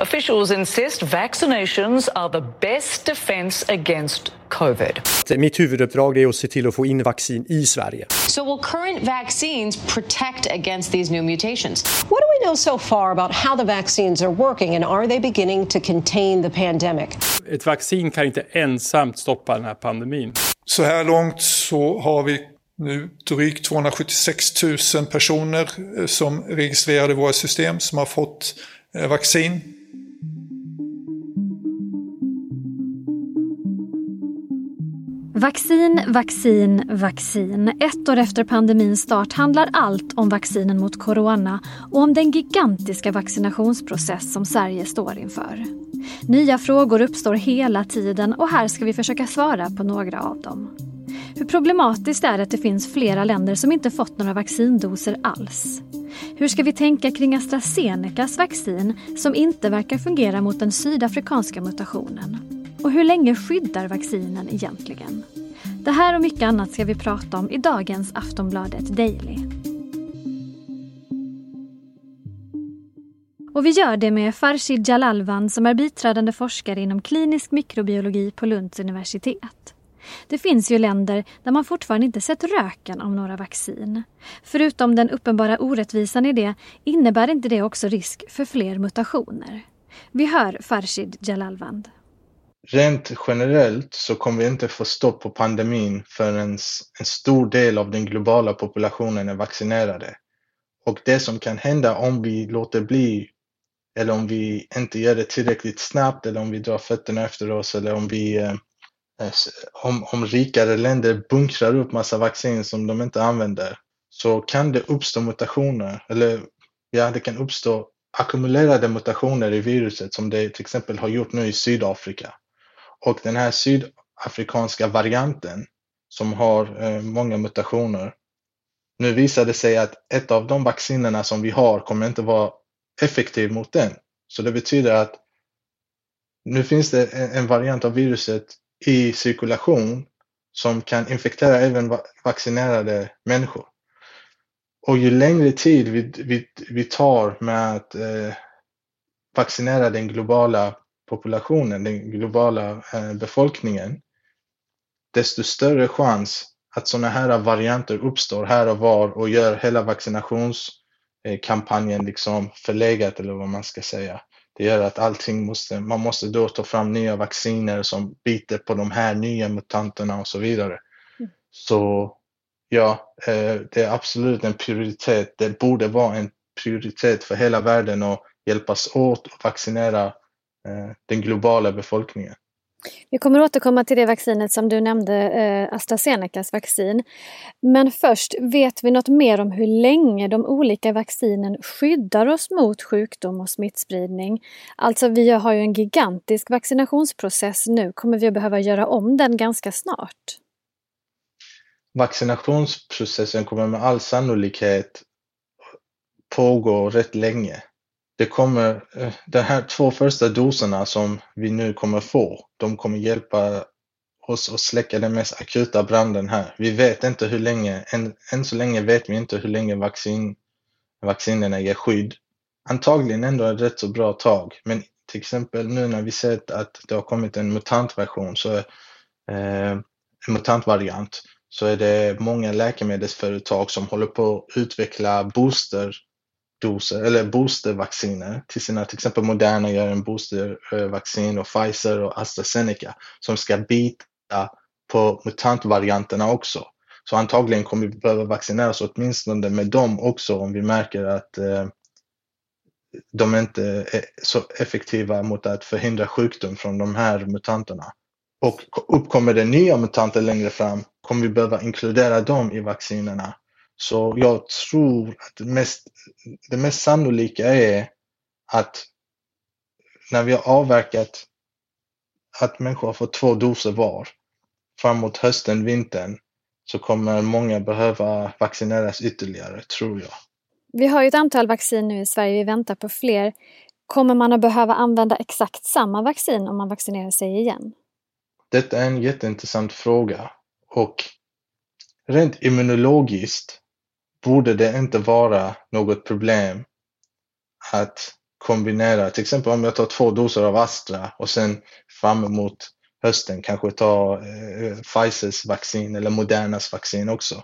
Officials insist vaccinations are the best defense against COVID. Mitt huvuduppdrag är att se till att få in vaccin i Sverige. So will current vaccines protect against these new mutations? What do we know so far about how the vaccines are working and are they beginning to contain the pandemic? Ett vaccin kan inte ensamt stoppa den här pandemin. Så här långt så har vi nu drygt 276 000 personer eh, som registrerade våra system som har fått eh, vaccin. Vaccin, vaccin, vaccin. Ett år efter pandemins start handlar allt om vaccinen mot corona och om den gigantiska vaccinationsprocess som Sverige står inför. Nya frågor uppstår hela tiden och här ska vi försöka svara på några av dem. Hur problematiskt är det att det finns flera länder som inte fått några vaccindoser alls? Hur ska vi tänka kring AstraZenecas vaccin som inte verkar fungera mot den sydafrikanska mutationen? Och hur länge skyddar vaccinen egentligen? Det här och mycket annat ska vi prata om i dagens Aftonbladet Daily. Och vi gör det med Farshid Jalalvan som är biträdande forskare inom klinisk mikrobiologi på Lunds universitet. Det finns ju länder där man fortfarande inte sett röken av några vaccin. Förutom den uppenbara orättvisan i det innebär inte det också risk för fler mutationer. Vi hör Farshid Jalalvand. Rent generellt så kommer vi inte få stopp på pandemin förrän en stor del av den globala populationen är vaccinerade. Och det som kan hända om vi låter bli eller om vi inte gör det tillräckligt snabbt eller om vi drar fötterna efter oss eller om vi eh, om, om rikare länder bunkrar upp massa vaccin som de inte använder så kan det uppstå mutationer, eller ja, det kan uppstå ackumulerade mutationer i viruset som det till exempel har gjort nu i Sydafrika. Och den här sydafrikanska varianten som har eh, många mutationer. Nu visar det sig att ett av de vaccinerna som vi har kommer inte vara effektiv mot den. Så det betyder att nu finns det en variant av viruset i cirkulation som kan infektera även vaccinerade människor. Och ju längre tid vi, vi, vi tar med att eh, vaccinera den globala populationen, den globala eh, befolkningen, desto större chans att sådana här varianter uppstår här och var och gör hela vaccinationskampanjen liksom förlegat eller vad man ska säga. Det gör att allting måste, man måste då ta fram nya vacciner som biter på de här nya mutanterna och så vidare. Mm. Så ja, eh, det är absolut en prioritet. Det borde vara en prioritet för hela världen att hjälpas åt att vaccinera eh, den globala befolkningen. Vi kommer återkomma till det vaccinet som du nämnde, eh, AstraZenecas vaccin. Men först, vet vi något mer om hur länge de olika vaccinen skyddar oss mot sjukdom och smittspridning? Alltså, vi har ju en gigantisk vaccinationsprocess nu. Kommer vi att behöva göra om den ganska snart? Vaccinationsprocessen kommer med all sannolikhet pågå rätt länge det kommer, eh, de här två första doserna som vi nu kommer få, de kommer hjälpa oss att släcka den mest akuta branden här. Vi vet inte hur länge, än, än så länge vet vi inte hur länge vaccin, vaccinerna ger skydd. Antagligen ändå ett rätt så bra tag, men till exempel nu när vi sett att det har kommit en mutantversion, så, eh, en mutantvariant, så är det många läkemedelsföretag som håller på att utveckla booster doser eller boostervacciner till sina, till exempel Moderna gör en boostervaccin och Pfizer och AstraZeneca som ska bita på mutantvarianterna också. Så antagligen kommer vi behöva vaccinera oss åtminstone med dem också om vi märker att eh, de inte är så effektiva mot att förhindra sjukdom från de här mutanterna. Och uppkommer det nya mutanter längre fram kommer vi behöva inkludera dem i vaccinerna så jag tror att det mest, det mest sannolika är att när vi har avverkat att människor har fått två doser var framåt hösten, vintern så kommer många behöva vaccineras ytterligare, tror jag. Vi har ju ett antal vaccin nu i Sverige, vi väntar på fler. Kommer man att behöva använda exakt samma vaccin om man vaccinerar sig igen? Detta är en jätteintressant fråga och rent immunologiskt borde det inte vara något problem att kombinera, till exempel om jag tar två doser av Astra och sen fram emot hösten kanske ta eh, Pfizers vaccin eller Modernas vaccin också.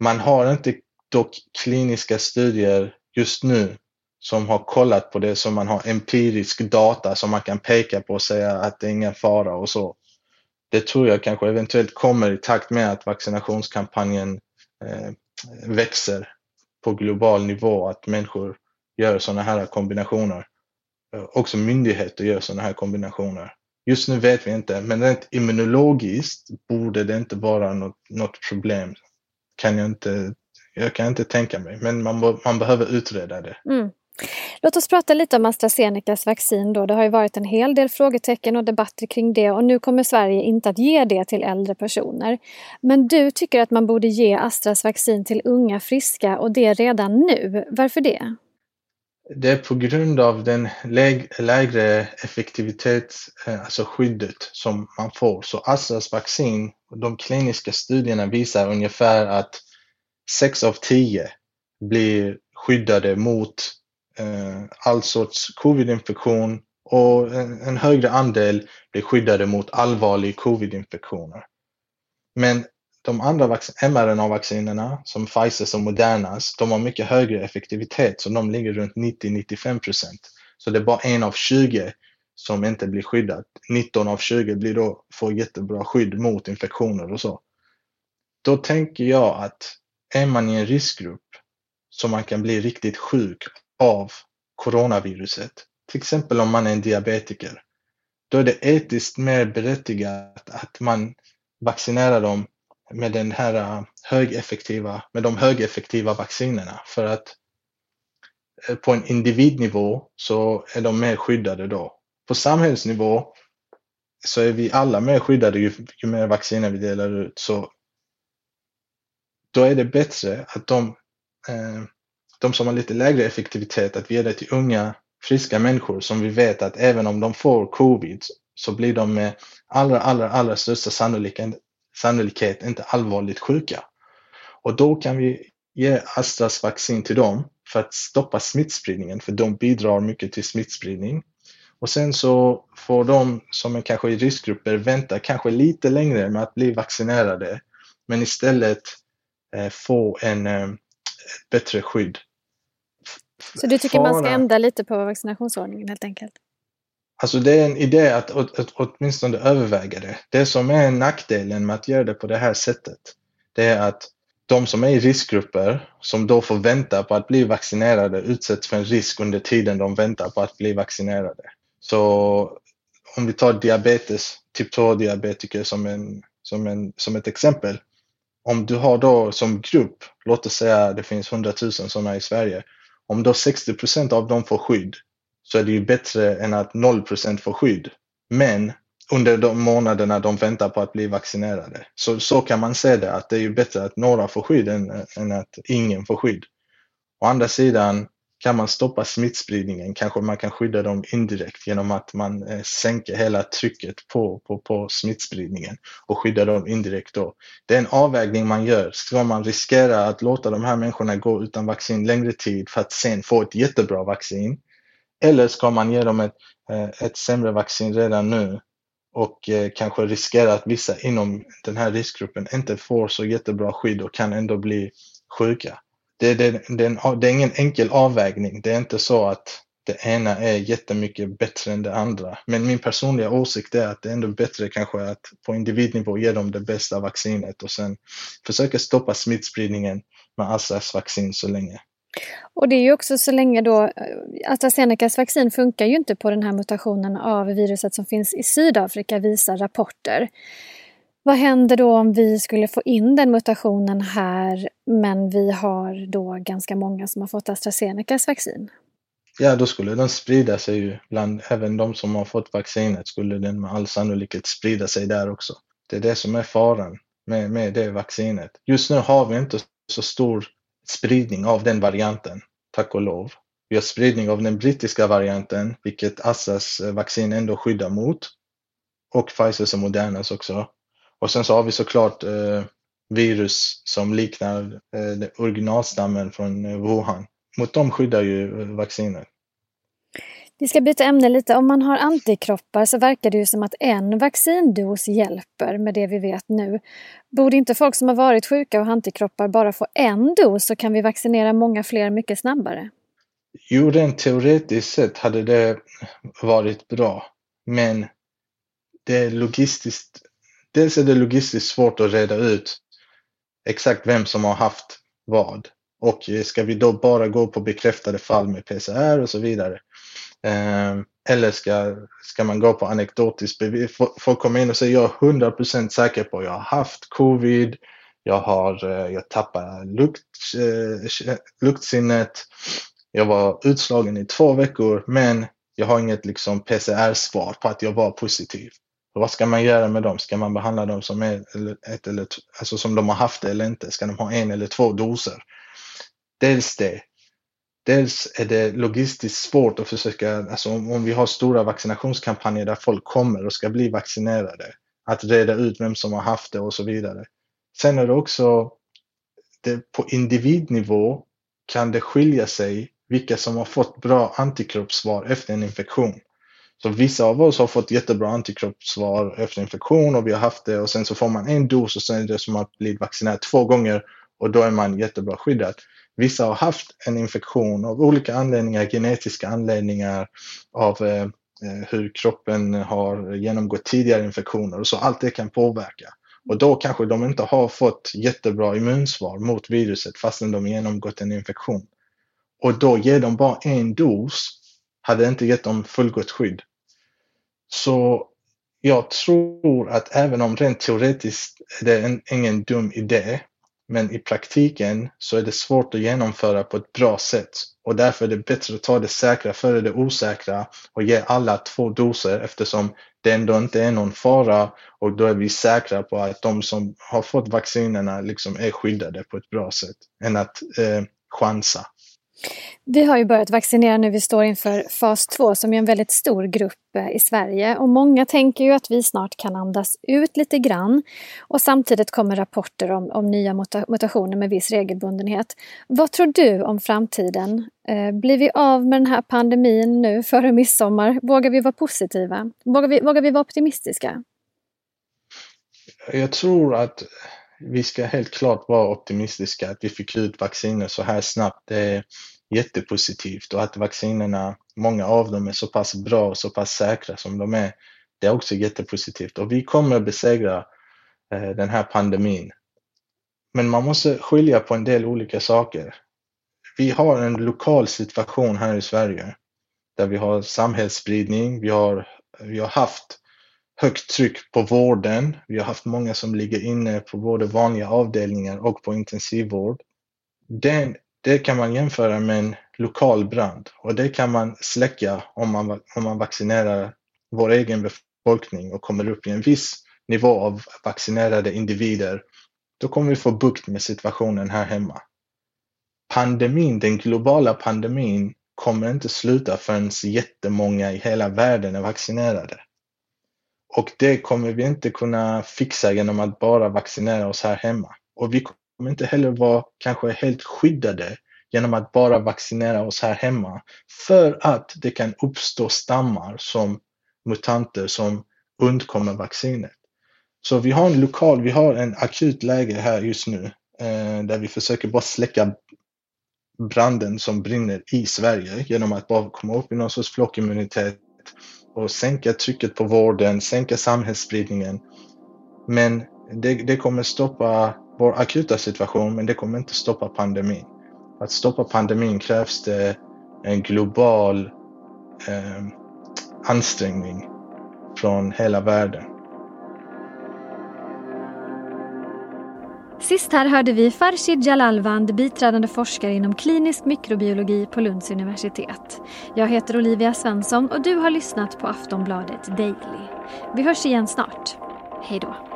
Man har inte dock kliniska studier just nu som har kollat på det, som man har empirisk data som man kan peka på och säga att det är ingen fara och så. Det tror jag kanske eventuellt kommer i takt med att vaccinationskampanjen eh, växer på global nivå, att människor gör sådana här kombinationer. Eh, också myndigheter gör sådana här kombinationer. Just nu vet vi inte, men rent immunologiskt borde det inte vara något, något problem. Kan jag, inte, jag kan inte tänka mig, men man, man behöver utreda det. Mm. Låt oss prata lite om AstraZenecas vaccin då. Det har ju varit en hel del frågetecken och debatter kring det och nu kommer Sverige inte att ge det till äldre personer. Men du tycker att man borde ge Astras vaccin till unga friska och det redan nu. Varför det? Det är på grund av den lägre effektivitet, eh, alltså skyddet som man får. Så Astras vaccin, de kliniska studierna visar ungefär att 6 av 10 blir skyddade mot Eh, all sorts covid-infektion och en, en, högre andel blir skyddade mot allvarlig covid-infektioner. Men de andra mRNA-vaccinerna som Pfizer och Modernas, de har mycket högre effektivitet så de ligger runt 90-95 procent. Så det är bara en av 20 som inte blir skyddad. 19 av 20 blir då, får jättebra skydd mot infektioner och så. Då tänker jag att är man i en riskgrupp så man kan bli riktigt sjuk av coronaviruset, till exempel om man är en diabetiker, då är det etiskt mer berättigat att man vaccinerar dem med den här äh, högeffektiva, med de högeffektiva vaccinerna för att eh, på en individnivå så är de mer skyddade då. På samhällsnivå så är vi alla mer skyddade ju, ju mer vacciner vi delar ut. Så då är det bättre att de, eh, de som har lite lägre effektivitet, att ge det till unga friska människor som vi vet att även om de får covid så blir de med allra, allra, allra största sannolikhet sannolikhet inte allvarligt sjuka. Och då kan vi ge Astras vaccin till dem för att stoppa smittspridningen, för de bidrar mycket till smittspridning. Och sen så får de som är kanske i riskgrupper vänta kanske lite längre med att bli vaccinerade, men istället eh, få en eh, bättre skydd. Så du tycker Fara... man ska ändra lite på vaccinationsordningen helt enkelt? Alltså det är en idé att, att, att åtminstone överväga det. Det som är nackdelen med att göra det på det här sättet, det är att de som är i riskgrupper, som då får vänta på att bli vaccinerade, utsätts för en risk under tiden de väntar på att bli vaccinerade. Så om vi tar diabetes, typ 2-diabetiker som, en, som, en, som ett exempel. Om du har då som grupp, låt oss säga det finns 100 000 sådana i Sverige, om då 60 procent av dem får skydd så är det ju bättre än att 0 procent får skydd. Men under de månaderna de väntar på att bli vaccinerade. Så, så kan man se det, att det är ju bättre att några får skydd än, än att ingen får skydd. Å andra sidan kan man stoppa smittspridningen, kanske man kan skydda dem indirekt genom att man eh, sänker hela trycket på, på, på smittspridningen och skyddar dem indirekt då. Det är en avvägning man gör. Ska man riskera att låta de här människorna gå utan vaccin längre tid för att sen få ett jättebra vaccin? Eller ska man ge dem ett, eh, ett sämre vaccin redan nu och eh, kanske riskera att vissa inom den här riskgruppen inte får så jättebra skydd och kan ändå bli sjuka. Det, det, det, det är ingen enkel avvägning. Det är inte så att det ena är jättemycket bättre än det andra. Men min personliga åsikt är att det är ändå bättre kanske att på individnivå ge dem det bästa vaccinet och sen försöka stoppa smittspridningen med Astras vaccin så länge. Och det är ju också så länge då eh, AstraZenecas vaccin funkar ju inte på den här mutationen av viruset som finns i Sydafrika visar rapporter. Vad händer då om vi skulle få in den mutationen här men vi har då ganska många som har fått AstraZenecas vaccin? Ja, då skulle den sprida sig ju bland även de som har fått vaccinet skulle den med all sannolikhet sprida sig där också. Det är det som är faran med, med det vaccinet. Just nu har vi inte så stor spridning av den varianten, tack och lov. Vi har spridning av den brittiska varianten, vilket Assas eh, vaccin ändå skyddar mot. Och Pfizers och Modernas också. Och sen så har vi såklart eh, virus som liknar eh, originalstammen från eh, Wuhan. Mot dem skyddar ju eh, vaccinet. Vi ska byta ämne lite. Om man har antikroppar så verkar det ju som att en vaccindos hjälper med det vi vet nu. Borde inte folk som har varit sjuka och har antikroppar bara få en dos så kan vi vaccinera många fler mycket snabbare? Jo, rent teoretiskt sett hade det varit bra. Men det är logistiskt, dels är det logistiskt svårt att reda ut exakt vem som har haft vad. Och ska vi då bara gå på bekräftade fall med PCR och så vidare? Eh, eller ska, ska man gå på anekdotiskt bevis? Folk kommer in och säger jag är 100% säker på att jag har haft covid, jag har eh, jag tappar lukt, eh, luktsinnet, jag var utslagen i två veckor men jag har inget liksom PCR-svar på att jag var positiv. Och vad ska man göra med dem? Ska man behandla dem som, ett eller, ett eller, alltså som de har haft det eller inte? Ska de ha en eller två doser? Dels det. Dels är det logistiskt svårt att försöka, alltså om, om vi har stora vaccinationskampanjer där folk kommer och ska bli vaccinerade, att reda ut vem som har haft det och så vidare. Sen är det också, det, på individnivå kan det skilja sig vilka som har fått bra antikroppssvar efter en infektion. Så vissa av oss har fått jättebra antikroppssvar efter infektion och vi har haft det och sen så får man en dos och sen är det som att bli vaccinerad två gånger och då är man jättebra skyddad. Vissa har haft en infektion av olika anledningar, genetiska anledningar av eh, eh, hur kroppen har genomgått tidigare infektioner och så. Allt det kan påverka. Och då kanske de inte har fått jättebra immunsvar mot viruset fastän de genomgått en infektion. Och då ger de bara en dos hade inte gett dem fullgott skydd. Så jag tror att även om rent teoretiskt är det en, ingen dum idé men i praktiken så är det svårt att genomföra på ett bra sätt och därför är det bättre att ta det säkra före det osäkra och ge alla två doser eftersom det ändå inte är någon fara och då är vi säkra på att de som har fått vaccinerna liksom är skyddade på ett bra sätt än att eh, chansa. Vi har ju börjat vaccinera nu, vi står inför fas 2 som är en väldigt stor grupp eh, i Sverige och många tänker ju att vi snart kan andas ut lite grann och samtidigt kommer rapporter om, om nya mutationer med viss regelbundenhet. Vad tror du om framtiden? Eh, blir vi av med den här pandemin nu före midsommar? Vågar vi vara positiva? Vågar vi, vågar vi vara optimistiska? Jag tror att vi ska helt klart vara optimistiska att vi fick ut vacciner så här snabbt. Det är jättepositivt och att vaccinerna, många av dem är så pass bra och så pass säkra som de är. Det är också jättepositivt och vi kommer besegra eh, den här pandemin. Men man måste skilja på en del olika saker. Vi har en lokal situation här i Sverige där vi har samhällsspridning, vi har, vi har haft högt tryck på vården. Vi har haft många som ligger inne på både vanliga avdelningar och på intensivvård. Den, det kan man jämföra med en lokal brand och det kan man släcka om man, om man vaccinerar vår egen befolkning och kommer upp i en viss nivå av vaccinerade individer. Då kommer vi få bukt med situationen här hemma. Pandemin, den globala pandemin kommer inte sluta förrän jättemånga i hela världen är vaccinerade. Och det kommer vi inte kunna fixa genom att bara vaccinera oss här hemma. Och vi kommer inte heller vara kanske helt skyddade genom att bara vaccinera oss här hemma. För att det kan uppstå stammar som mutanter som undkommer vaccinet. Så vi har en lokal, vi har en akut läge här just nu eh, där vi försöker bara släcka branden som brinner i Sverige genom att bara komma upp i någon sorts flockimmunitet och sänka trycket på vården, sänka samhällsspridningen. Men det, det kommer stoppa vår akuta situation, men det kommer inte stoppa pandemin. Att stoppa pandemin krävs det en global eh, ansträngning från hela världen. Sist här hörde vi Farshid Jalalvand, biträdande forskare inom klinisk mikrobiologi på Lunds universitet. Jag heter Olivia Svensson och du har lyssnat på Aftonbladet Daily. Vi hörs igen snart. Hej då.